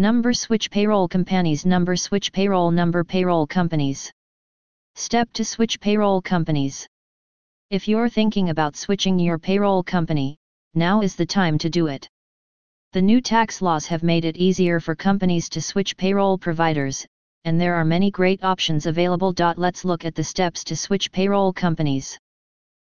Number switch payroll companies Number switch payroll Number payroll companies Step to switch payroll companies If you're thinking about switching your payroll company, now is the time to do it. The new tax laws have made it easier for companies to switch payroll providers, and there are many great options available. Let's look at the steps to switch payroll companies.